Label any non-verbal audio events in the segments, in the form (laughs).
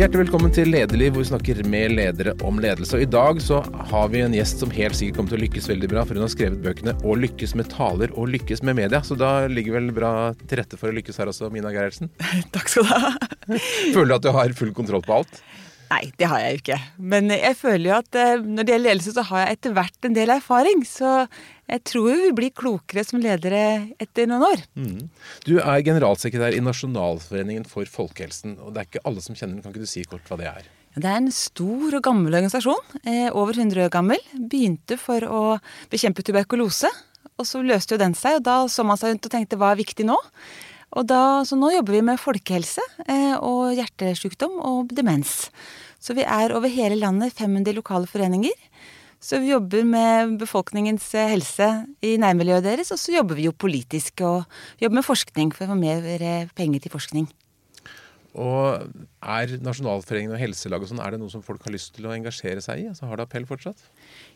Hjertelig velkommen til Lederliv, hvor vi snakker med ledere om ledelse. Og I dag så har vi en gjest som helt sikkert kommer til å lykkes veldig bra, for hun har skrevet bøkene 'Å lykkes med taler' og 'Lykkes med media'. Så da ligger vel bra til rette for å lykkes her også, Mina Gerhardsen? (laughs) Takk skal du ha. (laughs) Føler du at du har full kontroll på alt? Nei, det har jeg jo ikke. Men jeg føler jo at eh, når det gjelder ledelse, så har jeg etter hvert en del erfaring. Så jeg tror vi blir klokere som ledere etter noen år. Mm. Du er generalsekretær i Nasjonalforeningen for folkehelsen. Og det er ikke alle som kjenner den. Kan ikke du si kort hva det er? Det er en stor og gammel organisasjon. Eh, over 100 år gammel. Begynte for å bekjempe tuberkulose. Og så løste jo den seg, og da så man seg rundt og tenkte hva er viktig nå? Og da, så nå jobber vi med folkehelse eh, og hjertesykdom og demens. Så vi er over hele landet 500 lokale foreninger. Så vi jobber med befolkningens eh, helse i nærmiljøet deres, og så jobber vi jo politisk og jobber med forskning for å få mer eh, penger til forskning. Og er Nasjonalforeningen og Helselaget og sånn, er det noe som folk har lyst til å engasjere seg i? Altså Har det appell fortsatt?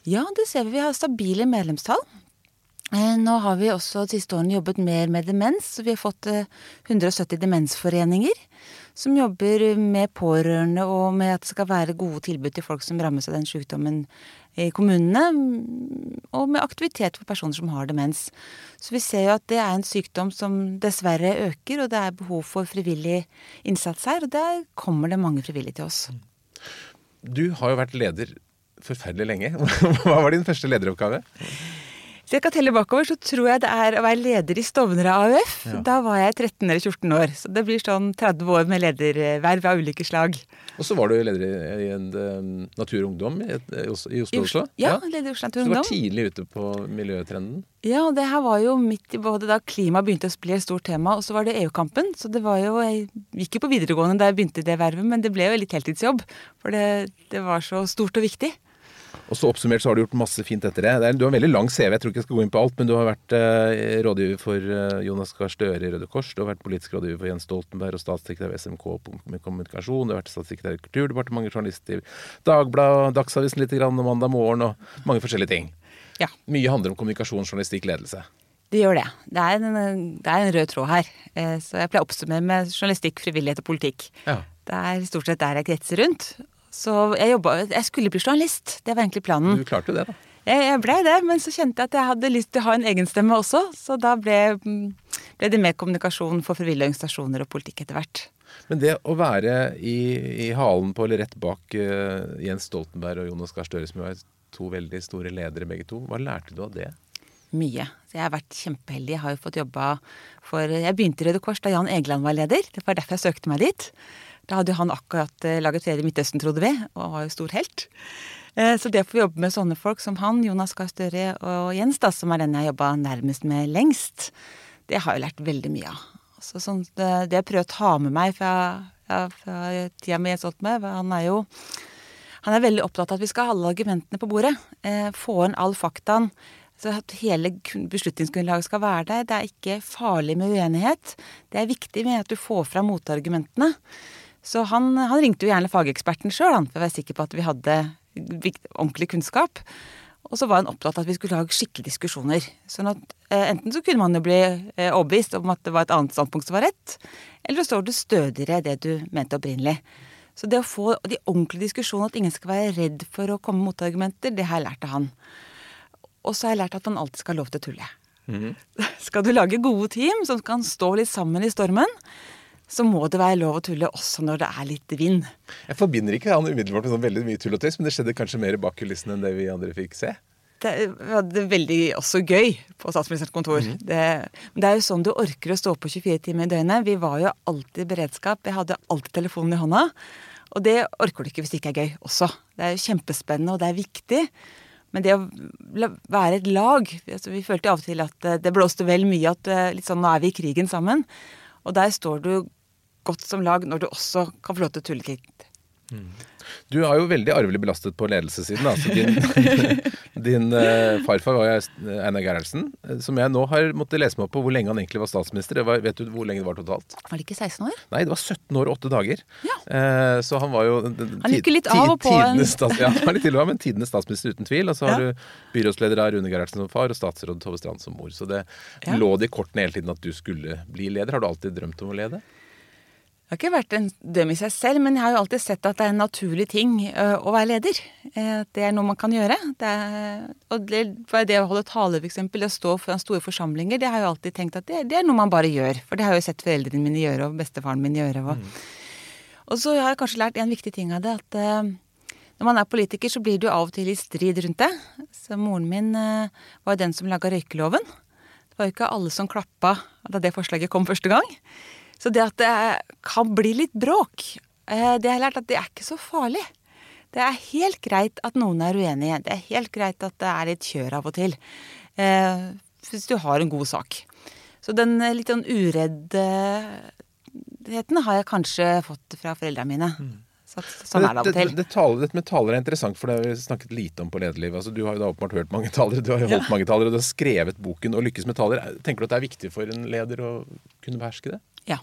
Ja, det ser vi. Vi har stabile medlemstall. Eh, nå har vi også de siste årene jobbet mer med demens. så Vi har fått 170 demensforeninger som jobber med pårørende og med at det skal være gode tilbud til folk som rammes av den sykdommen i kommunene, og med aktivitet for personer som har demens. Så vi ser jo at det er en sykdom som dessverre øker, og det er behov for frivillig innsats her. Og der kommer det mange frivillige til oss. Du har jo vært leder forferdelig lenge. (laughs) Hva var din første lederoppgave? Hvis jeg skal telle bakover, så tror jeg det er å være leder i Stovner AUF. Ja. Da var jeg 13 eller 14 år. Så det blir sånn 30 år med lederverv av ulike slag. Og så var du leder i en um, Natur og Ungdom i, i Oslo også? Ja, ja, leder i Oslo Natur og Ungdom. Så du var tidlig ute på miljøtrenden? Ja, det her var jo midt i både da klima begynte å bli et stort tema, og så var det EU-kampen. Så det var jo Jeg gikk jo på videregående da jeg begynte i det vervet, men det ble jo litt heltidsjobb. For det, det var så stort og viktig. Og så oppsummert så har du gjort masse fint etter det. Du har en veldig lang CV, jeg tror ikke jeg skal gå inn på alt, men du har vært eh, rådgiver for eh, Jonas Gahr Støre i Røde Kors. Du har vært politisk rådgiver for Jens Stoltenberg og statssekretær ved SMK med kommunikasjon. Du har vært statssekretær i Kulturdepartementet, journalist i Dagbladet, Dagsavisen litt grann, og Mandag Morgen og mange forskjellige ting. Ja. Mye handler om kommunikasjon, journalistikk, ledelse. Det gjør det. Det er, en, det er en rød tråd her. Eh, så jeg pleier å oppsummere med journalistikk, frivillighet og politikk. Ja. Det er stort sett der jeg kretser rundt. Så jeg, jobbet, jeg skulle bli journalist. Det var egentlig planen. Du klarte det, da. Jeg, jeg ble det, men så kjente jeg at jeg hadde lyst til å ha en egen stemme også. Så da ble, ble det mer kommunikasjon for frivillige organisasjoner og politikk etter hvert. Men det å være i, i halen på eller rett bak uh, Jens Stoltenberg og Jonas Gahr Støre, som jo er to veldig store ledere begge to, hva lærte du av det? Mye. Så jeg har vært kjempeheldig. Jeg har jo fått jobba for Jeg begynte i Røde Kors da Jan Egeland var leder. Det var derfor jeg søkte meg dit. Da hadde han akkurat eh, laget Fred i Midtøsten, trodde vi, og var jo stor helt. Eh, så det å få jobbe med sånne folk som han, Jonas Gahr Støre og Jens, da, som er den jeg jobba nærmest med lengst, det har jeg lært veldig mye av. Så sånn, det, jeg prøver å ta med meg fra, ja, fra tida med Jens Stoltenberg, han er jo han er veldig opptatt av at vi skal ha alle argumentene på bordet. Eh, få inn all faktaen. Så at hele beslutningsgrunnlaget skal være der. Det er ikke farlig med uenighet. Det er viktig med at du får fram motargumentene. Så han, han ringte jo gjerne fageksperten sjøl, for å være sikker på at vi hadde ordentlig kunnskap. Og så var han opptatt av at vi skulle ha skikkelige diskusjoner. Sånn at eh, enten så kunne man jo bli eh, overbevist om at det var et annet standpunkt som var rett, eller så står du stødigere det du mente opprinnelig. Så det å få de ordentlige diskusjonene, at ingen skal være redd for å komme med motargumenter, det har jeg lært av han. Og så har jeg lært at man alltid skal ha lov til å tulle. Mm -hmm. (laughs) Skal du lage gode team som kan stå litt sammen i stormen, så må det være lov å tulle også når det er litt vind. Jeg forbinder ikke han umiddelbart med sånn veldig mye tull og tøys, men det skjedde kanskje mer bak kulissene enn det vi andre fikk se? Det var veldig også gøy på statsministerens kontor. Mm. Det, det, er jo sånn du orker å stå på 24 timer i døgnet. Vi var jo alltid i beredskap. Jeg hadde alltid telefonen i hånda. Og det orker du ikke hvis det ikke er gøy også. Det er jo kjempespennende, og det er viktig. Men det å være et lag altså Vi følte av og til at det blåste vel mye at eh, sånn, nå er vi i krigen sammen. Og der står du godt som lag når du også kan få lov til å tulle litt. Mm. Du er jo veldig arvelig belastet på ledelsessiden. Altså din, (laughs) din uh, farfar var jo Einar Gerhardsen, eh, som jeg nå har måttet lese meg opp på hvor lenge han egentlig var statsminister. Var, vet du hvor lenge det var totalt? Var det ikke 16 år? Nei, det var 17 år og 8 dager. Ja. Uh, så han var jo Han gikk litt av og på. En... Stats, ja, han litt til og med, men tidenes statsminister uten tvil. Og så har ja. du byrådsleder av Rune Gerhardsen som far og statsråd Tove Strand som mor. Så det ja. lå det i kortene hele tiden at du skulle bli leder. Har du alltid drømt om å lede? Det har ikke vært en døm i seg selv, men jeg har jo alltid sett at det er en naturlig ting uh, å være leder. Uh, det er noe man kan gjøre. Det er, og det, det å holde tale, f.eks., det å stå foran store forsamlinger, det har jeg jo alltid tenkt at det, det, er noe man bare gjør. For det har jeg jo sett foreldrene mine gjøre, og bestefaren min gjøre. Og, mm. og så har jeg kanskje lært en viktig ting av det, at uh, når man er politiker, så blir du av og til i strid rundt det. Så moren min var den som laga røykeloven. Det var jo ikke alle som klappa da det forslaget kom første gang. Så det at det kan bli litt bråk, eh, det har jeg lært at det er ikke så farlig. Det er helt greit at noen er uenige. Det er helt greit at det er litt kjør av og til. Eh, hvis du har en god sak. Så den litt sånn ureddheten har jeg kanskje fått fra foreldrene mine. Mm. Så, sånn er det av og til. Det, det, det, dette med taler er interessant, for det har vi snakket lite om på lederlivet. Altså, du har jo da åpenbart hørt mange talere, du har jo holdt ja. mange talere, og du har skrevet boken og lykkes med taler. Tenker du at det er viktig for en leder å kunne beherske det? Ja.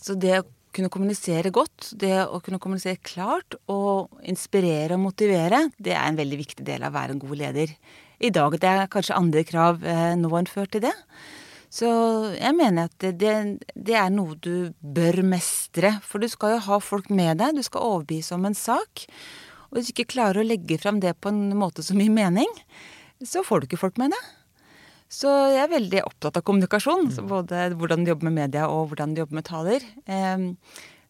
Så det å kunne kommunisere godt, det å kunne kommunisere klart og inspirere og motivere, det er en veldig viktig del av å være en god leder. I dag det er kanskje andre krav eh, nå enn før til det. Så jeg mener at det, det, er noe du bør mestre. For du skal jo ha folk med deg, du skal overbevise om en sak. Og hvis du ikke klarer å legge fram det på en måte som gir mening, så får du ikke folk med deg. Så jeg er veldig opptatt av kommunikasjon. Mm. både hvordan du jobber med media og hvordan du jobber med taler. Eh,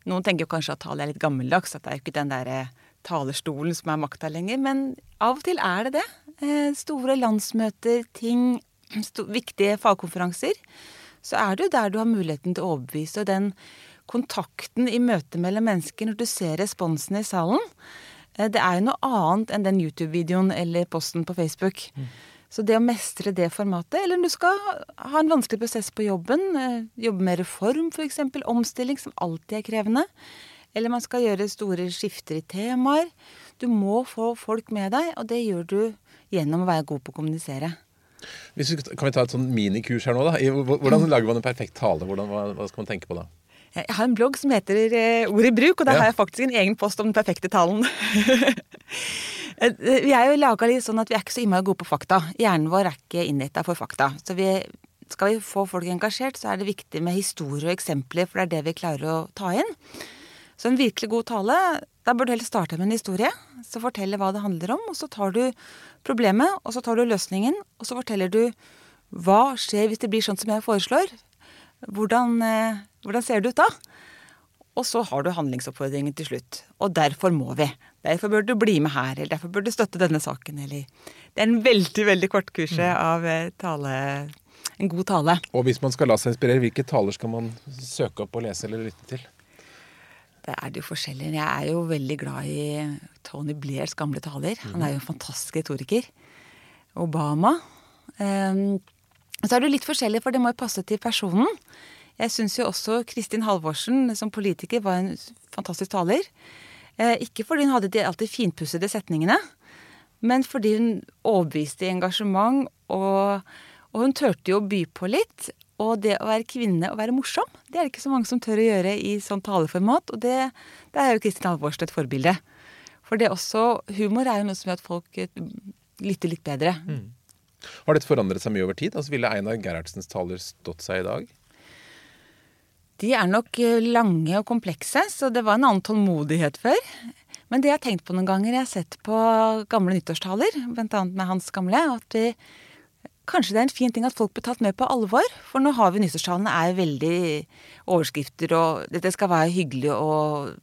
noen tenker jo kanskje at tale er litt gammeldags, at det er jo ikke den derre talerstolen som er makta lenger. Men av og til er det det. Eh, store landsmøter, ting, (clears throat) viktige fagkonferanser. Så er det jo der du har muligheten til å overbevise. Og den kontakten i møte mellom mennesker når du ser responsen i salen, eh, det er jo noe annet enn den YouTube-videoen eller posten på Facebook. Mm. Så det å mestre det formatet, eller om du skal ha en vanskelig prosess på jobben, eh, jobbe med reform f.eks., omstilling, som alltid er krevende, eller man skal gjøre store skifter i temaer. Du må få folk med deg, og det gjør du gjennom å være god på å kommunisere. Vi, kan vi ta et sånn minikurs her nå, da? Hvordan lager man en perfekt tale? Hvordan, hva, hva skal man tenke på da? Jeg har en blogg som heter eh, Ord i bruk, og der ja. har jeg faktisk en egen post om den perfekte talen. (laughs) Eh, vi er jo laga litt sånn at vi er ikke så innmari gode på fakta. Hjernen vår er ikke innretta for fakta. Så vi, skal vi få folk engasjert, så er det viktig med historier og eksempler, for det er det vi klarer å ta inn. Så en virkelig god tale, da bør du heller starte med en historie. Så forteller hva det handler om, og så tar du problemet, og så tar du løsningen, og så forteller du hva skjer hvis det blir sånn som jeg foreslår. Hvordan, eh, hvordan ser det ut da? Og så har du handlingsoppfordringen til slutt. Og derfor må vi. Derfor bør du bli med her, eller derfor bør du støtte denne saken, eller Det er en veldig, veldig kort kurse mm. av eh, tale en god tale. Og hvis man skal la seg inspirere, hvilke taler skal man søke opp og lese eller lytte til? Det er det jo forskjellig. Jeg er jo veldig glad i Tony Blairs gamle taler. Han er jo en fantastisk retoriker. Obama. Um, så er det litt forskjellig, for det må jo passe til personen. Jeg syns jo også Kristin Halvorsen som politiker var en fantastisk taler. Eh, ikke fordi hun hadde de alltid finpussede setningene, men fordi hun overbeviste i engasjement, og, og hun turte jo å by på litt. Og det å være kvinne og være morsom, det er det ikke så mange som tør å gjøre i sånn taleformat. Og det, det er jo Kristin Halvorsen et forbilde. For det er også, humor er jo noe som gjør at folk eh, lytter litt bedre. Mm. Har dette forandret seg mye over tid? Altså, ville Einar Gerhardsens taler stått seg i dag? De er nok eh, lange og komplekse, så det var en annen tålmodighet før. Men det jeg har tenkt på noen ganger, jeg har sett på gamle nyttårstaler, bl.a. med hans gamle, at vi Kanskje det er en fin ting at folk blir tatt med på alvor. For nå har vi nyttårstalene er veldig overskrifter, og dette skal være hyggelig og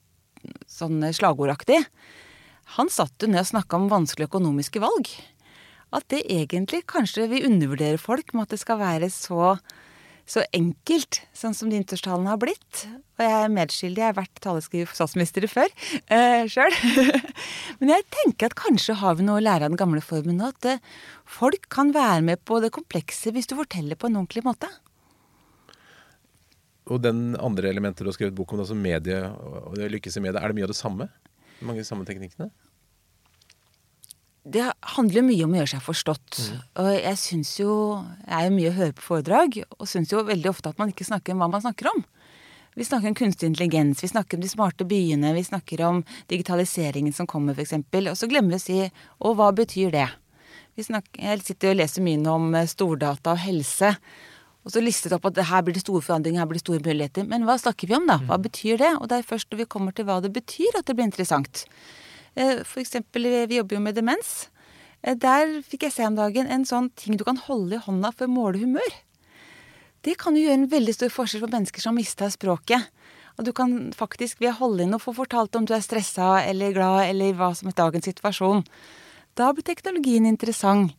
sånn slagordaktig. Han satt jo ned og snakka om vanskelige økonomiske valg. At det egentlig kanskje vi undervurderer folk med at det skal være så så enkelt, sånn som de nyttårstalene har blitt. Og jeg er medskyldig, jeg har vært taleskriver for statsministre før eh, sjøl. (laughs) Men jeg tenker at kanskje har vi noe å lære av den gamle formen nå. At eh, folk kan være med på det komplekse hvis du forteller på en ordentlig måte. Og den andre elementet du har skrevet bok om, altså medie og lykkes i media, er det mye av det samme? Mange samme teknikkene? Det handler mye om å gjøre seg forstått. Mm. Og jeg syns jo Jeg er jo mye å høre på foredrag, og syns jo veldig ofte at man ikke snakker om hva man snakker om. Vi snakker om kunstig intelligens, vi snakker om de smarte byene, vi snakker om digitaliseringen som kommer, f.eks. Og så glemmer vi å si Og hva betyr det? Snakker, jeg sitter og leser mye om eh, stordata og helse. og så listet opp at her blir det store forandringer, her blir det store muligheter. Men hva snakker vi om, da? Hva betyr det? Og det er først når vi kommer til hva det betyr, at det blir interessant. Eh, for eksempel, vi jobber jo med demens. Eh, der fikk jeg se om dagen en sånn ting du kan holde i hånda for å måle humør. Det kan jo gjøre en veldig stor forskjell for mennesker som mista språket. Og du kan faktisk ved å holde inn og få fortalt om du er stressa eller glad eller hva som er dagens situasjon. Da blir teknologien interessant.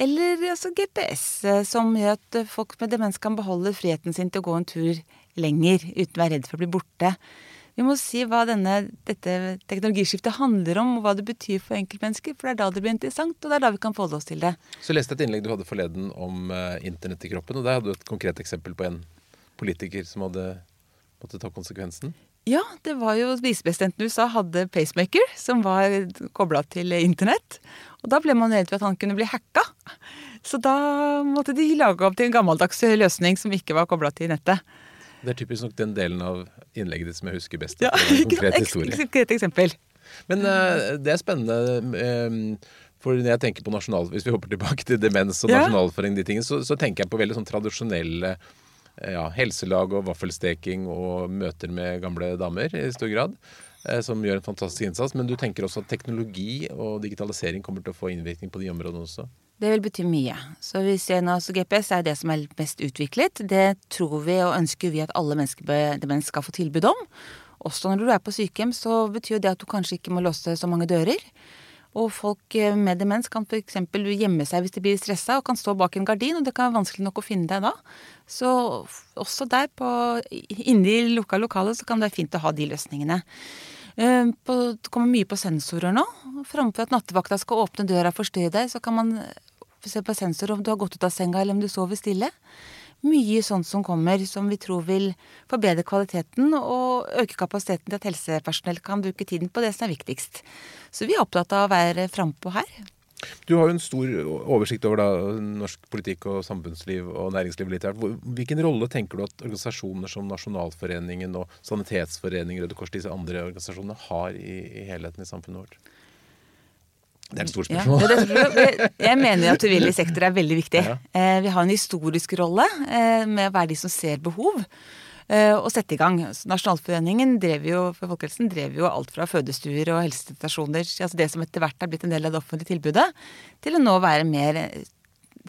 Eller altså GPS, eh, som gjør at eh, folk med demens kan beholde friheten sin til å gå en tur lenger uten å være redd for å bli borte. Vi må si hva denne, dette teknologiskiftet handler om, og hva det betyr for enkeltmennesker. For det er da det blir interessant, og det er da vi kan forholde oss til det. Så jeg leste et innlegg du hadde forleden om uh, internett i kroppen, og der hadde du et konkret eksempel på en politiker som hadde måttet ta konsekvensen. Ja, det var jo visepresidenten i USA hadde pacemaker, som var kobla til internett. Og da ble man redd for at han kunne bli hacka. Så da måtte de lage opp til en gammeldags løsning som ikke var kobla til nettet. Det er typisk nok den delen av innlegget ditt som jeg husker best. Ja, konkret historie. Konkret eksempel. Men uh, det er spennende. Um, for når jeg tenker på nasjonal, Hvis vi hopper tilbake til demens og ja. nasjonalforening, de tingene, så, så, tenker jeg på veldig sånn tradisjonelle eh, ja, helselag og vaffelsteking og møter med gamle damer i stor grad. Eh, som gjør en fantastisk innsats. Men du tenker også at teknologi og digitalisering kommer til å få innvirkning på de områdene også? Det vil bety mye. Så vi ser nå altså GPS er det som er mest utviklet. Det tror vi og ønsker vi at alle mennesker demens skal få tilbud om. Også når du er på sykehjem, så betyr det at du kanskje ikke må låse så mange dører. Og folk eh, med demens kan f.eks. gjemme seg hvis de blir stressa og kan stå bak en gardin, og det kan være vanskelig nok å finne deg da. Så også der, på, inni lukka lokale, så kan det være fint å ha de løsningene. Eh, på, det kommer mye på sensorer nå. Framfor at nattevakta skal åpne døra og forstyrre deg, så kan man se på sensor om du har gått ut av senga eller om du sover stille mye sånt som kommer, som vi tror vil forbedre kvaliteten og øke kapasiteten til at helsepersonell kan bruke tiden på det som er viktigst. Så vi er opptatt av å være frampå her. Du har jo en stor oversikt over da, norsk politikk og samfunnsliv og næringsliv. litt her. Hvilken rolle tenker du at organisasjoner som Nasjonalforeningen og Sanitetsforeningen, Røde Kors, disse andre organisasjonene har i, i helheten i samfunnet vårt? Det er et stort spørsmål. Ja, (laughs) jeg mener at frivillig sektor er veldig viktig. Ja. Eh, vi har en historisk rolle eh, med å være de som ser behov. Eh, og sette i gang. Nasjonalforeningen drev jo, for folkehelsen drev jo alt fra fødestuer og helsestasjoner, altså det som etter hvert er blitt en del av det offentlige tilbudet, til å nå være mer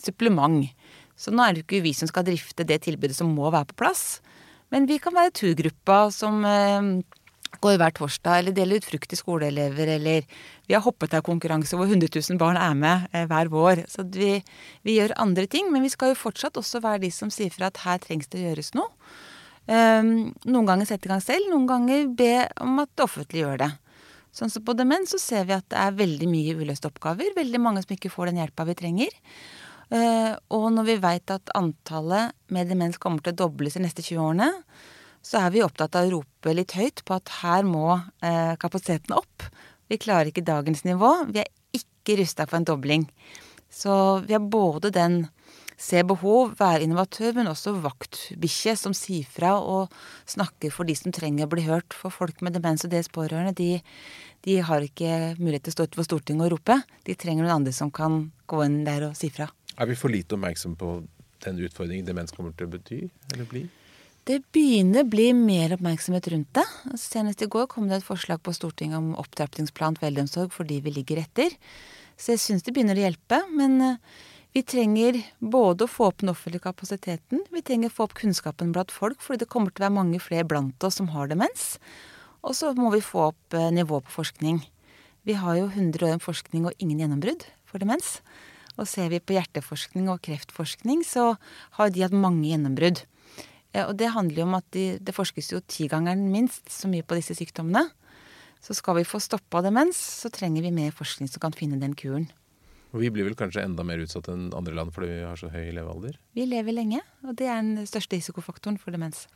supplement. Så nå er det ikke vi som skal drifte det tilbudet som må være på plass. Men vi kan være turgruppa som går hver torsdag, eller deler ut frukt til skoleelever, eller vi har hoppetaukonkurranse hvor 100 000 barn er med eh, hver vår. Så vi, vi, gjør andre ting, men vi skal jo fortsatt også være de som sier fra at her trengs det gjøres noe. Um, noen ganger sette i gang selv, noen ganger be om at det offentlige gjør det. Sånn som på demens så ser vi at det er veldig mye uløste oppgaver. Veldig mange som ikke får den hjelpa vi trenger. Uh, og når vi veit at antallet med demens kommer til å dobles de neste 20 årene, så er vi opptatt av å rope litt høyt på at her må eh, kapasiteten opp. Vi klarer ikke dagens nivå. Vi er ikke rusta for en dobling. Så vi har både den se behov, være innovatør, men også vaktbikkje som sier fra og snakker for de som trenger å bli hørt. For folk med demens og deres pårørende, de, de har ikke mulighet til å stå utenfor Stortinget og rope. De trenger noen andre som kan gå inn der og si fra. Er vi for lite oppmerksom på den utfordringen demens kommer til å bety, eller bli? Det begynner å bli mer oppmerksomhet rundt det. Senest i går kom det et forslag på Stortinget om opptrappingsplan for eldreomsorg fordi vi ligger etter. Så jeg syns det begynner å hjelpe. Men eh, vi trenger både å få opp den offentlige kapasiteten, vi trenger å få opp kunnskapen blant folk, fordi det kommer til å være mange flere blant oss som har demens. Og så må vi få opp eh, nivået på forskning. Vi har jo 100 år med forskning og ingen gjennombrudd for demens. Og ser vi på hjerteforskning og kreftforskning, så har de hatt mange gjennombrudd. Ja, og det handler jo om at de, det forskes jo tigangeren minst så mye på disse sykdommene. Så skal vi få stoppa demens, så trenger vi mer forskning som kan finne den kuren. Og Vi blir vel kanskje enda mer utsatt enn andre land fordi vi har så høy levealder? Vi lever lenge, og det er den største risikofaktoren for demens.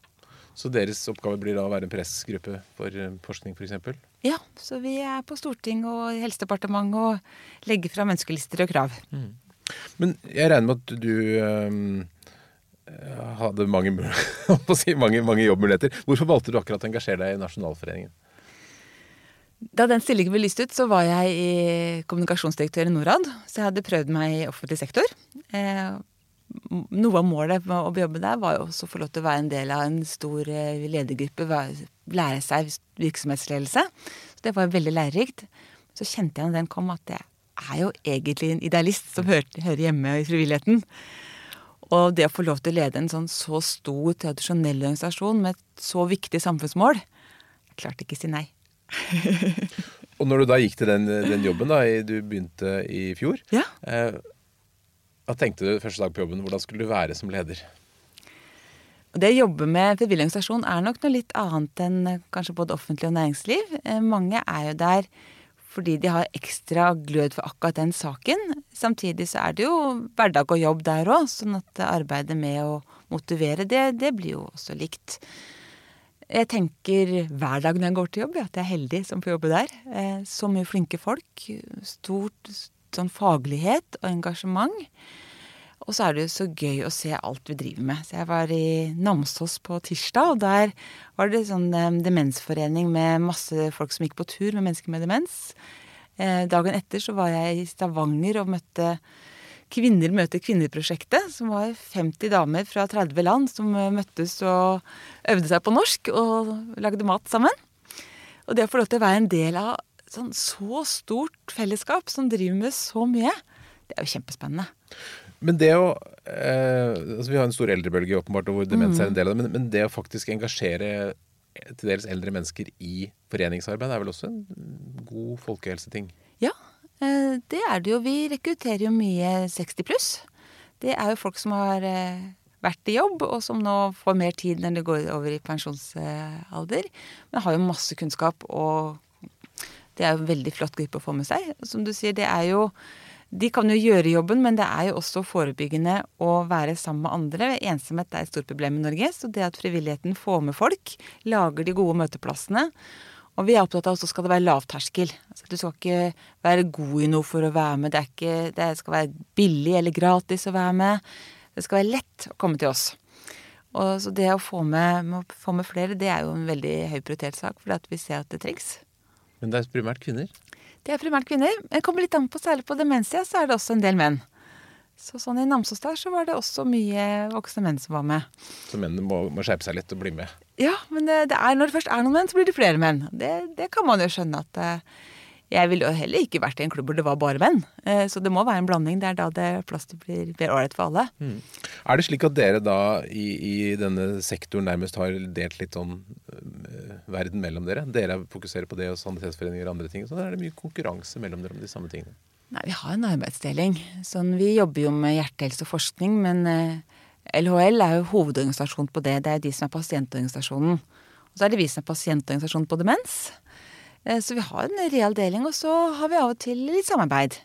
Så deres oppgave blir da å være en pressgruppe for eh, forskning f.eks.? Ja, så vi er på storting og Helsedepartementet og legger fram ønskelister og krav. Mm. Men jeg regner med at du um hadde mange, (laughs) mange, mange jobbmuligheter. Hvorfor valgte du akkurat å engasjere deg i Nasjonalforeningen? Da den stillingen ble lyst ut, så var jeg i kommunikasjonsdirektør i Norad. Så jeg hadde prøvd meg i offentlig sektor. Eh, noe av målet med å jobbe der var jo også å få lov til å være en del av en stor eh, ledergruppe. Lære seg virksomhetsledelse. Så det var veldig lærerikt. Så kjente jeg når den kom, at jeg er jo egentlig en idealist som hører hjemme i frivilligheten. Og det å få lov til å lede en sånn så stor, tradisjonell organisasjon med et så viktig samfunnsmål Jeg klarte ikke å si nei. (laughs) og når du da gikk til den, den jobben, da, du begynte i fjor ja. eh, hva tenkte du første dag på jobben? Hvordan skulle du være som leder? Det å jobbe med frivillig organisasjon er nok noe litt annet enn eh, kanskje både offentlig og næringsliv. Eh, mange er jo der fordi de har ekstra glød for akkurat den saken. Samtidig så er det jo hverdag og jobb der òg, sånn at arbeidet med å motivere, det, det, blir jo også likt. Jeg tenker hver dag når jeg går til jobb, at jeg er heldig som får jobbe der. Eh, så mye flinke folk. Stort sånn faglighet og engasjement. Og så er det jo så gøy å se alt vi driver med. Så jeg var i Namsos på tirsdag, og der var det sånn um, demensforening med masse folk som gikk på tur med mennesker med demens. Eh, dagen etter så var jeg i Stavanger og møtte Kvinner møter kvinner-prosjektet, som var 50 damer fra 30 land som eh, møttes og øvde seg på norsk og lagde mat sammen. Og det å få lov til å være en del av sånn så stort fellesskap som driver med så mye, det er jo kjempespennende. Men det å eh, altså Vi har en stor eldrebølge åpenbart, hvor demens er en del av det. Men, men, det å faktisk engasjere til dels eldre mennesker i foreningsarbeid er vel også en god folkehelseting? Ja, eh, det er det jo. Vi rekrutterer jo mye 60 pluss. Det er jo folk som har eh, vært i jobb, og som nå får mer tid når de går over i pensjonsalder. Men har jo masse kunnskap og det er jo en veldig flott gruppe å få med seg. Som du sier, det er jo De kan jo gjøre jobben, men det er jo også forebyggende å være sammen med andre. Ensomhet er et stort problem i Norge, så det at frivilligheten får med folk, lager de gode møteplassene og vi er opptatt av at det skal være lavterskel. Altså, du skal ikke være god i noe for å være med. Det, ikke, det, skal være billig eller gratis å være med. Det skal være lett å komme til oss. Og så det å få med, få med flere, det er jo en veldig høy prioritert sak, for vi ser at det trengs. Men det er primært kvinner? Det er primært kvinner. Det kommer litt an på, særlig på demensia, så er det også en del menn. Så sånn i Namsos der så var det også mye voksne menn som var med. Så mennene må, må skjerpe seg litt og bli med? Ja, men det, det er, når det først er noen menn, så blir det flere menn. Det, det kan man jo skjønne at uh, jeg ville jo heller ikke vært i en klubb hvor det var bare menn. Uh, så det må være en blanding. Det er da det plass til blir mer ålreit for alle. Mm. Er det slik at dere da i, i, denne sektoren nærmest har delt litt sånn uh, verden mellom dere? Dere fokuserer på det og sanitetsforeninger og andre ting. Så er det mye konkurranse mellom dere om de samme tingene? Nei, vi har en arbeidsdeling. Sånn, vi jobber jo med hjertehelse og forskning, men uh, LHL er jo hovedorganisasjon på det. Det er de som er pasientorganisasjonen. Og så er det vi som er pasientorganisasjon på demens. Uh, så vi har en real deling, og så har vi av og til litt samarbeid.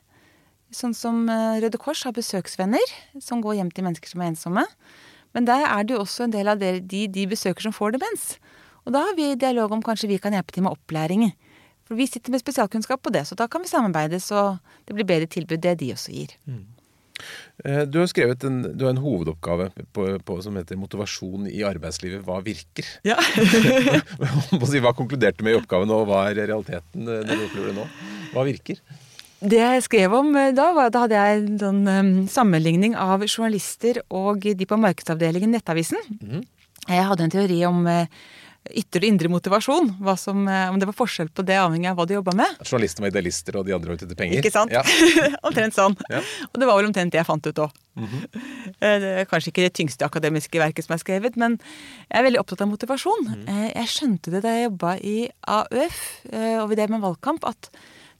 Sånn som Røde Kors har besøksvenner som går hjem til mennesker som er ensomme. Men der er det jo også en del av de de besøker som får demens. Og da har vi dialog om kanskje vi kan hjelpe til med opplæring. For vi sitter med spesialkunnskap på det, så da kan vi samarbeide så det blir bedre tilbud det de også gir. Mm. Eh, du har skrevet en, du har en hovedoppgave på, på, som heter 'Motivasjon i arbeidslivet hva virker'. Ja. (laughs) hva konkluderte du med i oppgaven, og hva er realiteten eh, når du opplever det nå? Hva virker? Det jeg skrev om eh, da, var, da hadde jeg en um, sammenligning av journalister og de på markedsavdelingen Nettavisen. Mm. Jeg hadde en teori om uh, ytre og indre motivasjon. Som, eh, om det var forskjell på det avhengig av hva de jobba med. Journalistene var idealister, og de andre var ute etter penger? Ikke sant? Ja. (laughs) omtrent sånn. Ja. Og det var vel omtrent det jeg fant ut òg. Mm -hmm. Kanskje ikke det tyngste akademiske verket som er skrevet, men jeg er veldig opptatt av motivasjon. Mm. Jeg skjønte det da jeg jobba i AUF, og ved det med valgkamp, at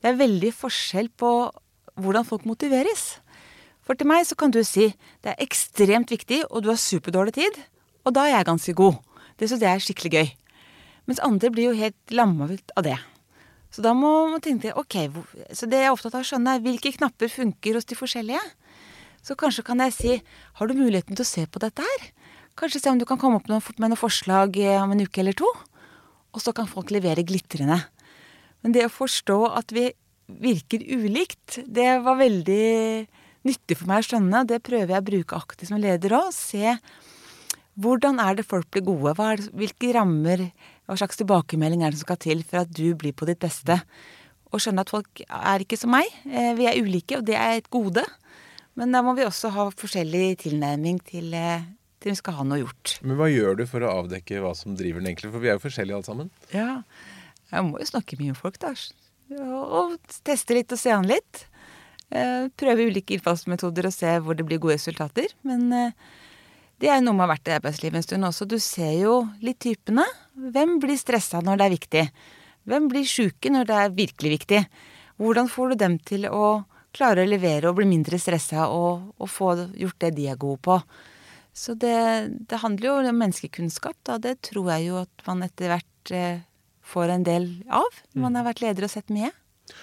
det er veldig forskjell på hvordan folk motiveres. For til meg så kan du si det er ekstremt viktig, og du har superdårlig tid, og da er jeg ganske god. Det syns jeg er skikkelig gøy. Mens andre blir jo helt lamma ut av det. Så da må man tenke ok, så det jeg er opptatt av å skjønne, er hvilke knapper funker hos de forskjellige. Så kanskje kan jeg si har du muligheten til å se på dette her? Kanskje se om du kan komme opp med noen forslag eh, om en uke eller to? Og så kan folk levere glitrende. Men det å forstå at vi virker ulikt, det var veldig nyttig for meg å skjønne. Det prøver jeg å bruke aktivt som leder òg. Se hvordan er det folk blir gode? Det, hvilke rammer, hva slags tilbakemelding er det som skal til for at du blir på ditt beste? Og skjønne at folk er ikke som meg. Eh, vi er ulike, og det er et gode. Men da må vi også ha forskjellig tilnærming til, eh, til vi skal ha noe gjort. Men hva gjør du for å avdekke hva som driver den egentlig? For vi er jo forskjellige alle sammen. Ja, jeg må jo snakke mye med folk, da. Og, og teste litt og se an litt. Eh, prøve ulike innfallsmetoder og se hvor det blir gode resultater. Men det er noe med å ha vært i arbeidslivet en stund også. Du ser jo litt typene. Hvem blir stressa når det er viktig? Hvem blir sjuke når det er virkelig viktig? Hvordan får du dem til å klare å levere og bli mindre stressa og, og få gjort det de er gode på? Så det, det handler jo om menneskekunnskap, da. Det tror jeg jo at man etter hvert eh, får en del av. Når Man har vært leder og sett mye.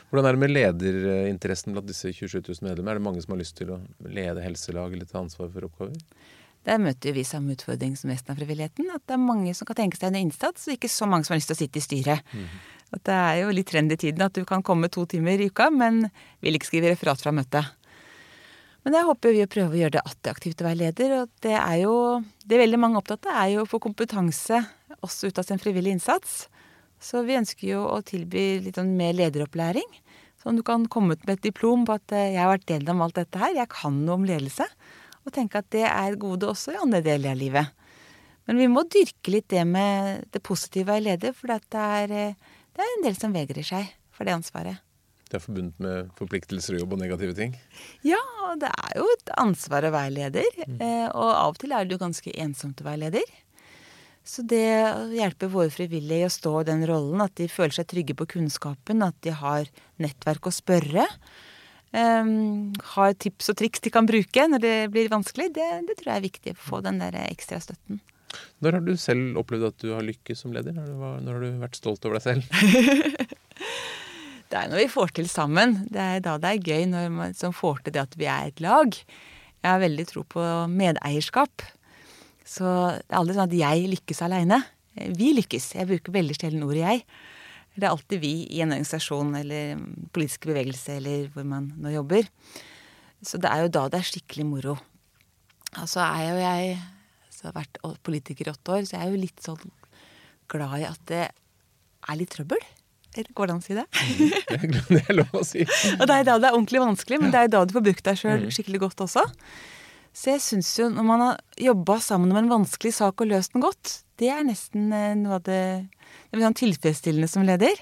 Hvordan er det med lederinteressen blant disse 27 000 medlemmer? Er det mange som har lyst til å lede helselag eller ta ansvar for oppgaver? Der møter vi samme utfordring som resten av frivilligheten. At det er mange som kan tenke seg en innsats, og ikke så mange som har lyst til å sitte i styret. Mm. At det er jo litt trend i tiden at du kan komme to timer i uka, men vil ikke skrive referat fra møtet. Men jeg håper vi å prøve å gjøre det attraktivt å være leder. Og det er jo det veldig mange er opptatt av, er jo å få kompetanse også ut av sin frivillige innsats. Så vi ønsker jo å tilby litt sånn mer lederopplæring. Sånn du kan komme ut med et diplom på at eh, jeg har vært del av alt dette her, jeg kan noe om ledelse. Og tenke at det er et gode også i andre deler av livet. Men vi må dyrke litt det med det positive i leder, for det er, eh, det er en del som vegrer seg for det ansvaret. Det er forbundet med forpliktelser og jobb og negative ting? Ja, og det er jo et ansvar å være leder. Mm. Eh, og av og til er det jo ganske ensomt å være leder. Så det hjelper våre frivillige i å stå i den rollen, at de føler seg trygge på kunnskapen, at de har nettverk å spørre, har tips og triks de kan bruke når det blir vanskelig, det, det tror jeg er viktig. å få den der ekstra støtten. Når har du selv opplevd at du har lykkes som leder? Når, når har du vært stolt over deg selv? (laughs) det er når vi får til sammen. Det er da det er gøy, når man som får til det at vi er et lag. Jeg har veldig tro på medeierskap. Så det er aldri sånn at jeg lykkes aleine. Vi lykkes. Jeg bruker veldig sjelden ordet 'jeg'. Det er alltid vi i en organisasjon eller politisk bevegelse eller hvor man nå jobber. Så det er jo da det er skikkelig moro. Altså er jo jeg så har vært politiker i åtte år, så jeg er jo litt sånn glad i at det er litt trøbbel. Går det an å si det? det er lov å si. (laughs) og det er da det er ordentlig vanskelig, men det er da du får brukt deg sjøl mm. skikkelig godt også. Så jeg syns jo, når man har jobba sammen om en vanskelig sak og løst den godt, det er nesten eh, noe av det, det sånn tilfredsstillende som leder.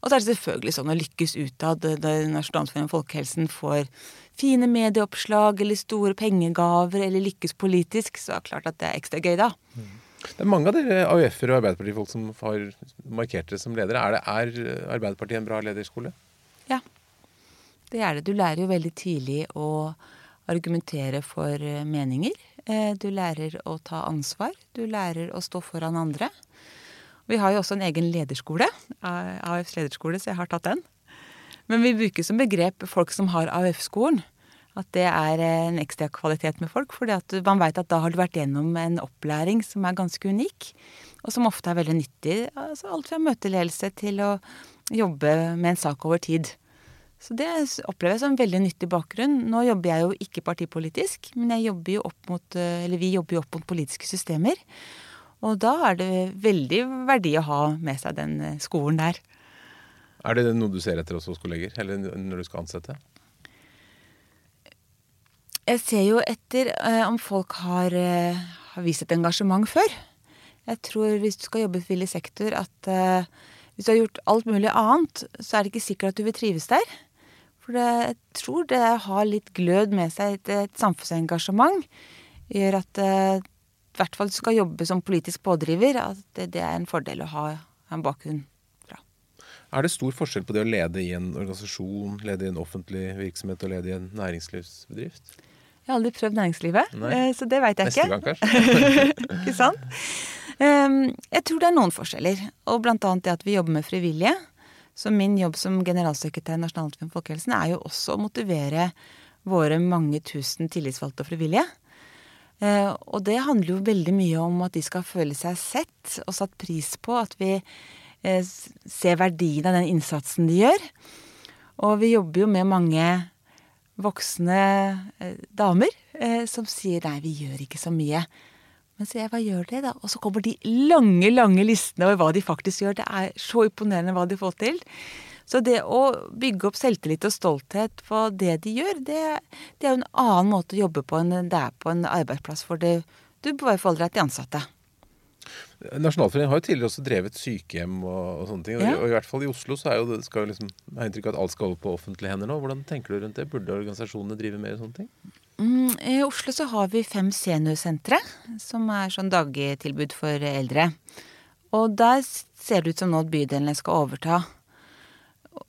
Og så er det selvfølgelig sånn å lykkes utad når Nasjonalforeningen for folkehelsen får fine medieoppslag eller store pengegaver eller lykkes politisk, så er det klart at det er ekstra gøy da. Det er mange av dere AUF-ere og Arbeiderpartifolk som har markert dere som ledere. Er, det, er Arbeiderpartiet en bra lederskole? Ja, det er det. Du lærer jo veldig tidlig å argumentere for eh, meninger. Eh, du lærer å ta ansvar. Du lærer å stå foran andre. Vi har jo også en egen lederskole, AUFs lederskole, så jeg har tatt den. Men vi bruker som begrep folk som har AUF-skolen. At det er en ekstra kvalitet med folk. For man veit at da har du vært gjennom en opplæring som er ganske unik. Og som ofte er veldig nyttig. Altså alt fra møteledelse til å jobbe med en sak over tid. Så det opplever jeg som en veldig nyttig bakgrunn. Nå jobber jeg jo ikke partipolitisk, men jobber jo mot, eh, vi jobber jo opp mot politiske systemer. Og da er det veldig verdi å ha med seg den eh, skolen der. Er det noe du ser etter også hos kolleger, eller når du skal ansette? Jeg ser jo etter eh, om folk har, eh, har, vist et engasjement før. Jeg tror hvis du skal jobbe i frivillig sektor, at eh, hvis du har gjort alt mulig annet, så er det ikke sikkert at du vil trives der. For det, jeg tror det har litt glød med seg, et, et samfunnsengasjement, gjør at eh, i hvert fall du skal jobbe som politisk pådriver, at det, det er en fordel å ha en bakgrunn fra. Er det stor forskjell på det å lede i en organisasjon, lede i en offentlig virksomhet og lede i en næringslivsbedrift? Jeg har aldri prøvd næringslivet, Nei. Eh, så det veit jeg Neste ikke. Gang, kanskje. (laughs) ikke sant? Ehm, jeg tror det er noen forskjeller, og blant annet det at vi jobber med frivillige. Så min jobb som generalsekretær i Nasjonalforeningen for folkehelsen er jo også å motivere våre mange tusen tillitsvalgte og frivillige. Eh, og det handler jo veldig mye om at de skal føle seg sett og satt pris på. At vi eh, ser verdien av den innsatsen de gjør. Og vi jobber jo med mange voksne eh, damer som sier nei, vi gjør ikke så mye. Men så jeg, hva gjør de da? Og så kommer de lange, lange listene over hva de faktisk gjør. Det er så imponerende hva de får til. Så det å bygge opp selvtillit og stolthet på det de gjør, det, det er jo en annen måte å jobbe på enn det er på en arbeidsplass hvor det, du bare forholder deg til ansatte. Nasjonalforeningen har jo tidligere også drevet sykehjem og, og sånne ting. Ja. og i hvert fall i Oslo så er jo det, skal jo liksom, jeg har inntrykk av at alt skal over på offentlige hender nå. Hvordan tenker du rundt det? Burde organisasjonene drive mer sånne ting? Mm, I Oslo så har vi fem seniorsentre, som er sånn dagtilbud for eldre. Og der ser det ut som nå at bydelene skal overta.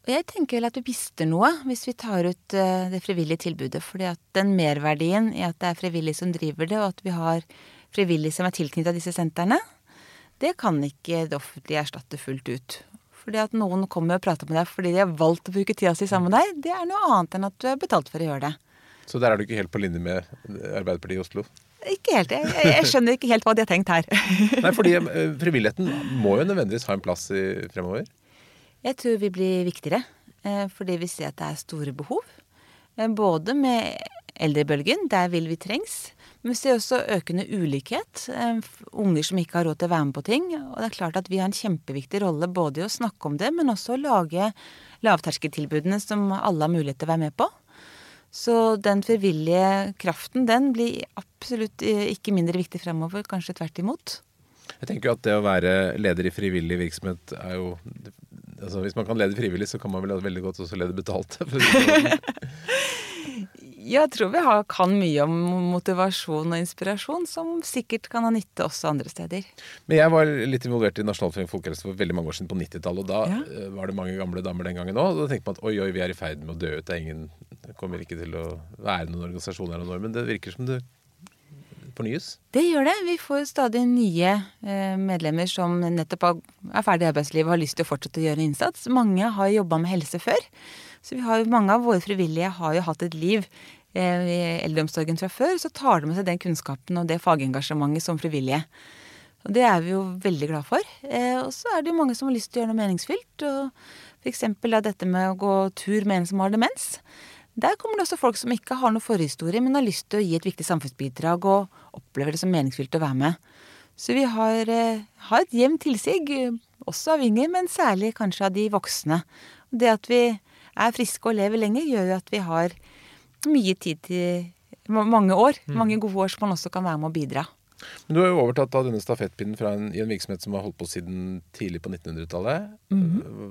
Jeg tenker vel at vi mister noe hvis vi tar ut eh, det frivillige tilbudet. fordi at den merverdien i at det er frivillige som driver det, og at vi har frivillige som er tilknytta disse sentrene, det kan ikke det offentlige erstatte fullt ut. Fordi at noen kommer og prater med deg fordi de har valgt å bruke tida si sammen med deg, det er noe annet enn at du er betalt for å gjøre det. Så der er du ikke helt på linje med Arbeiderpartiet i Oslo? Ikke helt. Jeg, jeg, jeg skjønner ikke helt hva de har tenkt her. Nei, fordi (laughs) eh, frivilligheten må jo nødvendigvis ha en plass i, fremover. Jeg tror vi blir viktigere, eh, fordi vi ser at det er store behov. Eh, Både med eldrebølgen, der vil vi trengs. Men vi ser også økende ulikhet. eh, Unger som ikke har råd til å være med på ting. Og det er klart at vi har en kjempeviktig rolle både i å snakke om det, men også å lage lavterskeltilbudene som alle har mulighet til å være med på. Så den frivillige kraften, den blir absolutt ikke mindre viktig fremover, kanskje tvert imot. Jeg tenker at det å være leder i frivillig virksomhet er jo altså Hvis man kan lede frivillig, så kan man vel veldig godt også lede betalt. (laughs) for sånn. (laughs) Jeg tror vi har, kan mye om motivasjon og inspirasjon, som sikkert kan ha nytte også andre steder. Men jeg var litt involvert i Nasjonalforeningen folkehelse for veldig mange år siden, på 90-tallet. Og da Ja. eh, var det mange gamle damer den gangen òg. Og da tenkte man at oi, oi, vi er i ferd med å dø ut. Det er ingen Det kommer ikke til å være noen organisasjon her nå. Men det virker som det fornyes. Det gjør det. Vi får stadig nye eh, medlemmer som nettopp er ferdig i arbeidslivet og har lyst til å fortsette å gjøre en innsats. Mange har jobba med helse før. Så har, mange av våre frivillige har jo hatt et liv eh, i eldreomsorgen fra før. Så tar de med seg den kunnskapen og det fagengasjementet som frivillige. Og det er vi jo veldig glad for. Eh, og så er det jo mange som har lyst til å gjøre noe meningsfylt. Og f.eks. dette med å gå tur med en som har demens. Der kommer det også folk som ikke har noe forhistorie, men har lyst til å gi et viktig samfunnsbidrag og opplever det som meningsfylt å være med. Så vi har, eh, har et jevnt tilsig, også av yngre, men særlig kanskje av de voksne. Det at vi er friske og lever lenger, gjør jo at vi har mye tid til mange år. Mange gode år som man også kan være med å bidra. Men du har jo overtatt av denne stafettpinnen fra en, i en virksomhet som har holdt på siden tidlig på 1900-tallet.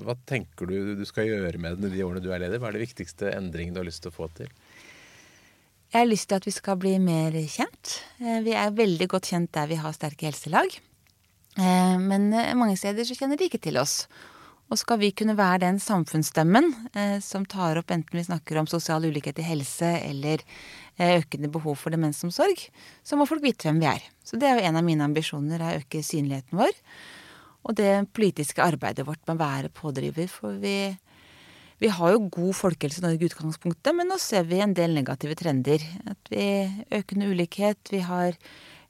Hva tenker du du skal gjøre med den i de årene du er leder? Hva er det viktigste endringen du har lyst til å få til? Jeg har lyst til at vi skal bli mer kjent. Eh, Vi er veldig godt kjent der vi har sterke helselag. Eh, Men eh, mange steder så kjenner de ikke til oss. Og skal vi kunne være den samfunnsstemmen eh, som tar opp enten vi snakker om sosial ulikhet i helse eller eh, økende behov for demensomsorg, så må folk vite hvem vi er. Så det er jo en av mine ambisjoner, er å øke synligheten vår. Og det politiske arbeidet vårt med å være pådriver. For vi, vi har jo god folkehelse i Norge i utgangspunktet, men nå ser vi en del negative trender. At vi Økende ulikhet, vi har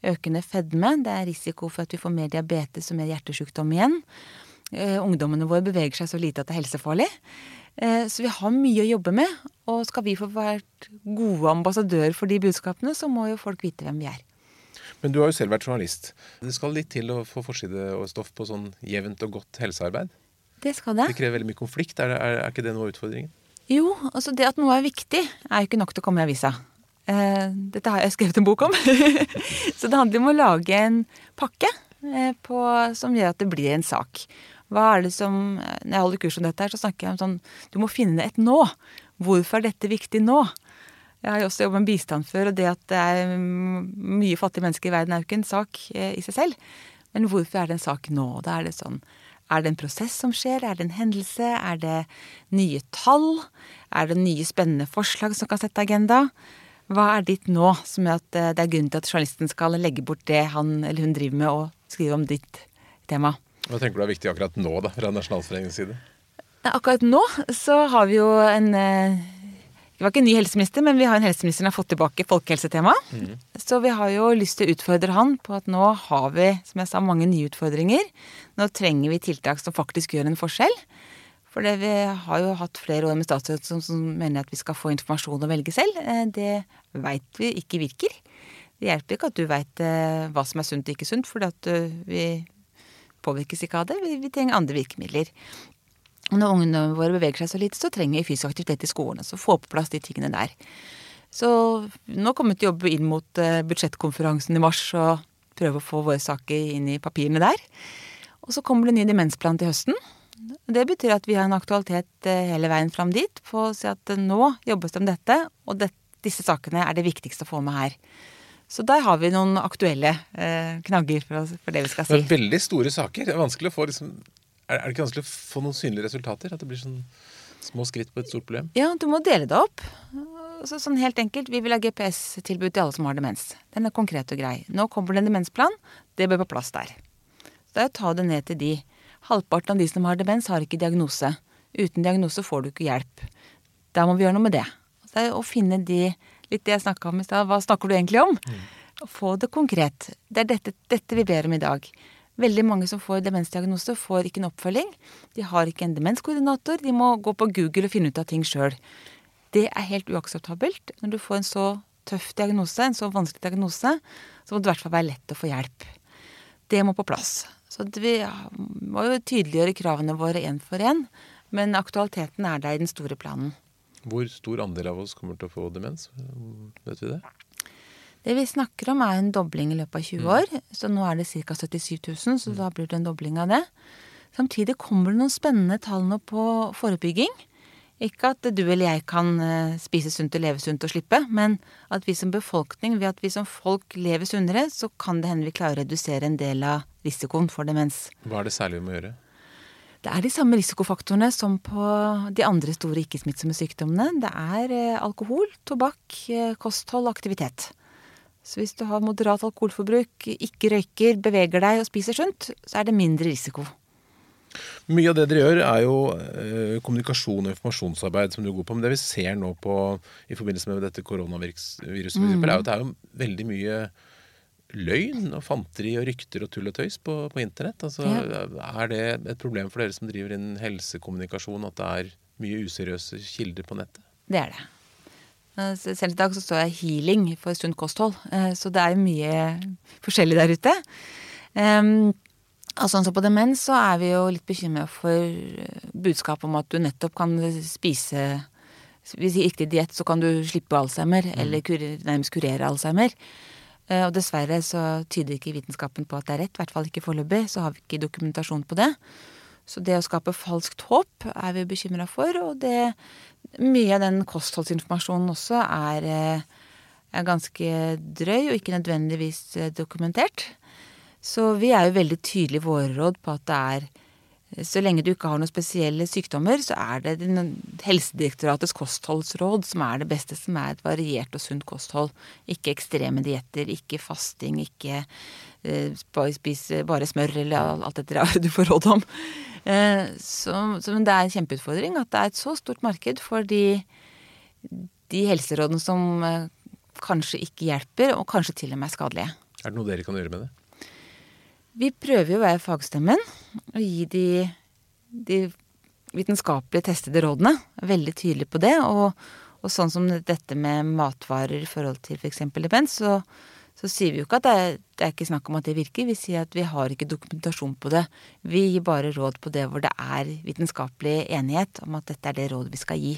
økende fedme. Det er risiko for at vi får mer diabetes og mer hjertesykdom igjen. Eh, ungdommene våre beveger seg så lite at det er helsefarlig. Eh, så vi har mye å jobbe med. Og skal vi få vært gode ambassadører for de budskapene, så må jo folk vite hvem vi er. Men du har jo selv vært journalist. Det skal litt til å få forside og stoff på sånn jevnt og godt helsearbeid. Det skal det. Det krever veldig mye konflikt. Er, det, er, er ikke det noe av utfordringen? Jo, altså det at noe er viktig, er jo ikke nok til å komme i avisa. Eh, dette har jeg skrevet en bok om. (laughs) så det handler om å lage en pakke eh, på, som gjør at det blir en sak. Hva er det som Når jeg holder kurs om dette, her, så snakker jeg om sånn Du må finne et nå. Hvorfor er dette viktig nå? Jeg har jo også jobbet med bistand før, og det at det er mye fattige mennesker i verden, er jo ikke en sak eh, i seg selv. Men hvorfor er det en sak nå? Da er det sånn Er det en prosess som skjer? Er det en hendelse? Er det nye tall? Er det nye spennende forslag som kan sette agenda? Hva er ditt nå som gjør at eh, det er grunnen til at journalisten skal legge bort det han eller hun driver med, og skrive om ditt tema? Hva tenker du er viktig akkurat nå, da, fra Nasjonalforeningens side? Akkurat nå så har vi jo en eh, Vi var ikke en ny helseminister, men vi har en helseminister som har fått tilbake folkehelsetemaet. Så vi har jo lyst til å utfordre han på at nå har vi, som jeg sa, mange nye utfordringer. Nå trenger vi tiltak som faktisk gjør en forskjell. For det vi har jo hatt flere år med statsråd som, som mener at vi skal få informasjon og velge selv. Eh, Det veit vi ikke virker. Det hjelper ikke at du veit hva som er sunt og ikke sunt, for vi påvirkes ikke av det. Vi, vi trenger andre virkemidler. Når ungene våre beveger seg så lite, så trenger vi fysisk aktivitet i skolen. Så få på plass de tingene der. Så nå kommer vi til å jobbe inn mot eh, budsjettkonferansen i mars og prøve å få våre saker inn i papirene der. Og så kommer det ny demensplan til høsten. Det betyr at vi har en aktualitet eh, hele veien fram dit på å si at eh, nå jobbes det om dette, og det, disse sakene er det viktigste å få med her. Så der har vi noen aktuelle eh, knagger for, for, det vi skal si. Men veldig store saker. Det er vanskelig å få liksom, er, det ikke vanskelig å få noen synlige resultater? At det blir sånn små skritt på et stort problem? Ja, du må dele det opp. Så, sånn helt enkelt, Vi vil ha GPS-tilbud til alle som har demens. Den er konkret og grei. Nå kommer det en demensplan. Det bør på plass der. Så det er å ta det ned til de. Halvparten av de som har demens, har ikke diagnose. Uten diagnose får du ikke hjelp. Da må vi gjøre noe med det. Så det er å finne de Litt det jeg snakka om i stad. Hva snakker du egentlig om? Mm. Få det konkret. Det er dette, dette vi ber om i dag. Veldig mange som får demensdiagnose, får ikke en oppfølging. De har ikke en demenskoordinator. De må gå på Google og finne ut av ting sjøl. Det er helt uakseptabelt. Når du får en så tøff diagnose, en så vanskelig diagnose, så må det i hvert fall være lett å få hjelp. Det må på plass. Så vi må jo tydeliggjøre kravene våre én for én. Men aktualiteten er der i den store planen. Hvor stor andel av oss kommer til å få demens? Vet vi det? Det vi snakker om, er en dobling i løpet av 20 mm. år. Så nå er det ca. 77 000, så mm. da blir det en dobling av det. Samtidig kommer det noen spennende tall nå på forebygging. Ikke at du eller jeg kan eh, spise sunt og leve sunt og slippe, men at vi som befolkning, ved at vi som folk lever sunnere, så kan det hende vi klarer å redusere en del av risikoen for demens. Hva er det særlig vi må gjøre? Det er de samme risikofaktorene som på de andre store ikke-smittsomme sykdommene. Det er eh, alkohol, tobakk, kosthold kosthold, aktivitet. Så hvis du har moderat alkoholforbruk, ikke røyker, beveger deg og spiser sunt, så er det mindre risiko. Mye av det dere gjør, er jo eh, kommunikasjon og informasjonsarbeid som du er god på. Men det vi ser nå på, i forbindelse med dette koronaviruset, mm. er jo at det er jo veldig mye løgn og fanteri og rykter og tull og tøys på, på internett. Altså, ja. Er det et problem for dere som driver innen helsekommunikasjon, at det er mye useriøse kilder på nettet? Det er det. Eh, selv i dag så står jeg healing for sunt kosthold, eh, så det er mye forskjellig der ute. Um, altså, altså på demens så er vi jo litt bekymra for eh, budskapet om at du nettopp kan spise Hvis ikke riktig diett så kan du slippe alzheimer, mm. eller kurer, nærmest kurere alzheimer. Og dessverre så tyder ikke vitenskapen på at det er rett, i hvert fall ikke foreløpig. Så har vi ikke dokumentasjon på det. Så det å skape falskt håp er vi bekymra for, og det mye av den kostholdsinformasjonen også er, eh, er ganske drøy og ikke nødvendigvis eh, dokumentert. Så vi er jo veldig tydelige i våre råd på at det er så lenge du ikke har noen spesielle sykdommer, så er det Helsedirektoratets kostholdsråd som er det beste, som er et variert og sunt kosthold. Ikke ekstreme dietter, ikke fasting, ikke eh, spise bare smør eller alt dette du får råd om. Eh, så, så, men det er en kjempeutfordring at det er et så stort marked for de, de helserådene som eh, kanskje ikke hjelper, og kanskje til og med er skadelige. Er det noe dere kan gjøre med det? Vi prøver jo å være fagstemmen og gi de, de vitenskapelig testede rådene. Veldig tydelig på det. Og, og, sånn som dette med matvarer i forhold til f.eks. For demens, så så sier vi jo ikke at det er, det er ikke snakk om at det virker. Vi sier at vi har ikke dokumentasjon på det. Vi gir bare råd på det hvor det er vitenskapelig enighet om at dette er det rådet vi skal gi.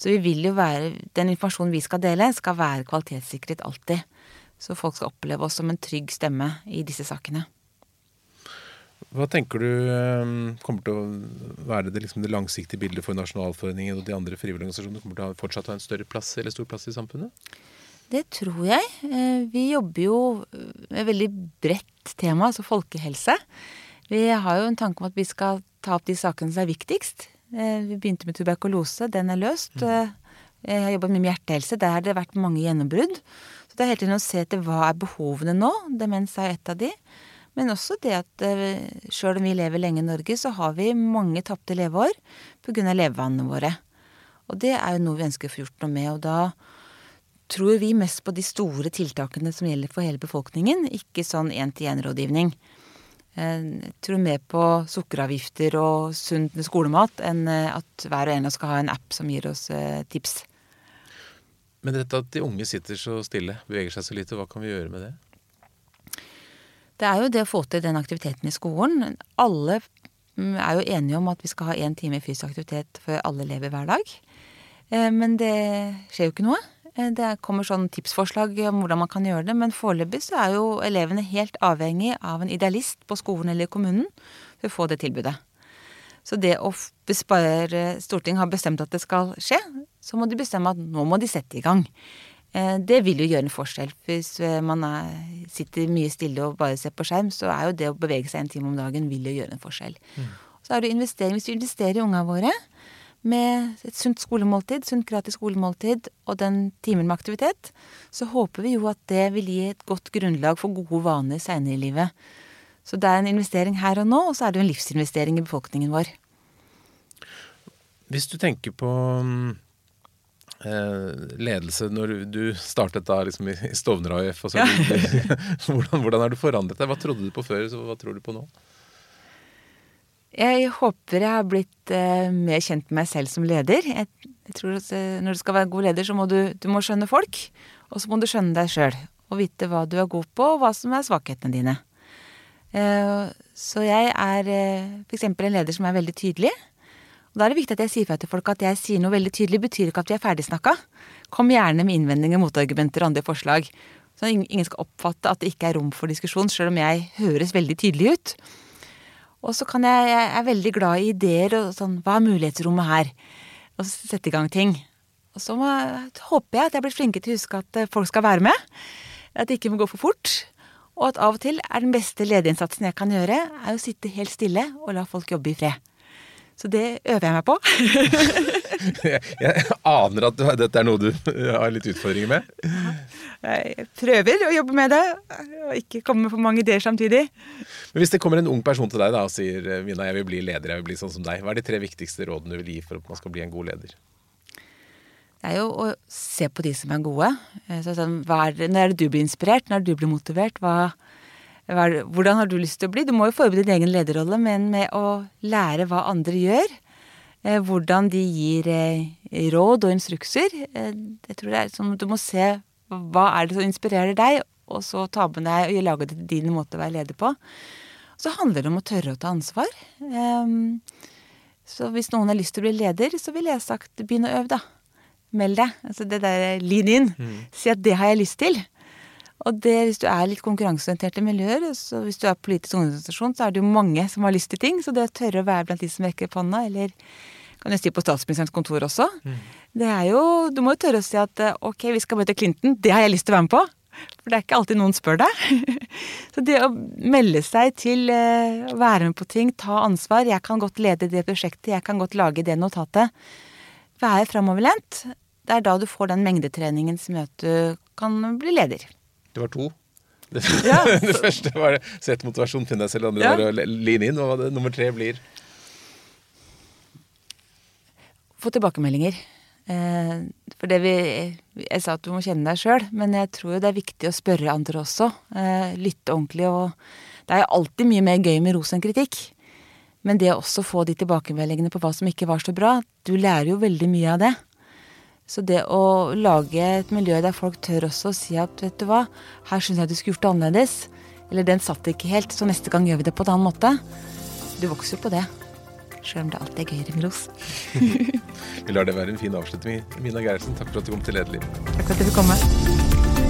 Så vi vil jo være Den informasjonen vi skal dele, skal være kvalitetssikret alltid. Så folk skal oppleve oss som en trygg stemme i disse sakene. Hva tenker du ehm, kommer til å være det, liksom det langsiktige bildet for Nasjonalforeningen og de andre frivillige organisasjonene? Kommer til å fortsatt ha en større plass eller stor plass i samfunnet? Det tror jeg. Eh, vi jobber jo med et veldig bredt tema, altså folkehelse. Vi har jo en tanke om at vi skal ta opp de sakene som er viktigst. Eh, vi begynte med tuberkulose, den er løst. Mm. Eh, jeg har jobba mye med hjertehelse, der har det vært mange gjennombrudd. Det er hele tiden å se etter hva er behovene nå. Demens er et av de. Men også det at sjøl om vi lever lenge i Norge, så har vi mange tapte leveår pga. levevanene våre. Og det er jo noe vi ønsker å få gjort noe med. Og da tror vi mest på de store tiltakene som gjelder for hele befolkningen, ikke sånn én-til-én-rådgivning. Eh, tror mer på sukkeravgifter og sunn skolemat enn eh, at hver og en av oss skal ha en app som gir oss eh, tips. Men dette at de unge sitter så stille, beveger seg så lite, hva kan vi gjøre med det? Det er jo det å få til den aktiviteten i skolen. Alle mm, er jo enige om at vi skal ha én time fysisk aktivitet for alle elever hver dag. Eh, men det skjer jo ikke noe. Eh, det kommer sånn tipsforslag om hvordan man kan gjøre det, men foreløpig så er jo elevene helt avhengig av en idealist på skolen eller kommunen for å få det tilbudet. Så det å bespare Stortinget har bestemt at det skal skje, så må de bestemme at nå må de sette i gang. Eh, det vil jo gjøre en forskjell. Hvis eh, man er, sitter mye stille og bare ser på skjerm, så er jo det å bevege seg en time om dagen vil jo gjøre en forskjell. Mm. Så er det investering. Hvis vi investerer i ungene våre med et sunt skolemåltid, sunt gratis skolemåltid og den timen med aktivitet, så håper vi jo at det vil gi et godt grunnlag for gode vaner seinere i livet. Så det er en investering her og nå, og så er det jo en livsinvestering i befolkningen vår. Hvis du tenker på Eh, ledelse når du startet da liksom i Stovner AUF? Ja. (laughs) hvordan, hvordan har du forandret deg? Hva trodde du på før, så hva tror du på nå? Jeg håper jeg har blitt eh, mer kjent med meg selv som leder. Jeg, jeg tror at eh, Når du skal være god leder, så må du, du må skjønne folk. Og så må du skjønne deg sjøl. Og vite hva du er god på, og hva som er svakhetene dine. Eh, så jeg er eh, f.eks. en leder som er veldig tydelig. Da er det viktig at jeg sier fra til folk at jeg sier noe veldig tydelig, betyr ikke at vi er ferdigsnakka. Kom gjerne med innvendinger, motargumenter og andre forslag. Så ingen skal oppfatte at det ikke er rom for diskusjon, sjøl om jeg høres veldig tydelig ut. Og så kan jeg, jeg er veldig glad i ideer og sånn Hva er mulighetsrommet her? Og så sette i gang ting. Og så må, håper jeg at jeg blir flinkere til å huske at eh, folk skal være med. At det ikke må gå for fort. Og at av og til er den beste lederinnsatsen jeg kan gjøre, er å sitte helt stille og la folk jobbe i fred. Så det øver jeg meg på. (laughs) jeg, aner at dette er noe du har litt utfordringer med. Jeg prøver å jobbe med det, og ikke komme med for mange ideer samtidig. Men Hvis det kommer en ung person til deg da, og sier Mina, jeg vil bli leder, jeg vil bli sånn som deg. Hva er de tre viktigste rådene du vil gi for at man skal bli en god leder? Det er jo å se på de som er gode. Eh, så sånn, er, når er det du blir inspirert? Når er det du blir motivert? Hva, hvordan har du lyst til å bli? Du må jo forberede din egen lederrolle, men med å lære hva andre gjør. Eh, hvordan de gir eh, råd og instrukser. Eh, jeg tror det er sånn Du må se hva er det som inspirerer deg, og så ta med deg og lage det til din måte å være leder på. Så handler det om å tørre å ta ansvar. Ehm, så hvis noen har lyst til å bli leder, så ville jeg sagt begynn å øve, da. Meld deg. Altså det der lean in. Mm. Si at det har jeg lyst til. Og det, hvis du er litt konkurranseorienterte miljøer, så hvis du er politisk ungdomsorganisasjon, så er det jo mange som har lyst til ting. Så det å tørre å være blant de som rekker opp hånda, eller kan jeg si på statsministerens kontor også, mm. det er jo Du må jo tørre å si at eh, ok, vi skal møte Clinton, det har jeg lyst til å være med på. For det er ikke alltid noen spør deg. (laughs) så det å melde seg til eh, å være med på ting, ta ansvar Jeg kan godt lede det prosjektet, jeg kan godt lage det notatet. Være framoverlent. Det er da du får den mengdetreningen som gjør at du kan bli leder. Det var to. Det, (laughs) ja. (laughs) det første var sett motivasjon, finn deg selv. Det andre ja. var å line inn. Hva det nummer tre blir? Få tilbakemeldinger. Eh, for det vi Jeg sa at du må kjenne deg sjøl, men jeg tror jo det er viktig å spørre andre også. Eh, lytte ordentlig og Det er jo alltid mye mer gøy med ros enn kritikk. Men det å også få de tilbakemeldingene på hva som ikke var så bra, du lærer jo veldig mye av det. Så det å lage et miljø der folk tør også å si at vet du hva, her syns jeg du skulle gjort det annerledes. Eller den satt ikke helt, så neste gang gjør vi det på en annen måte. Du vokser jo på det. Sjøl om det alltid er gøyere med ros. (laughs) vi lar det være en fin avslutning. Mina Gerhardsen, takk for at du kom til Lederliv. Takk for at du fikk komme.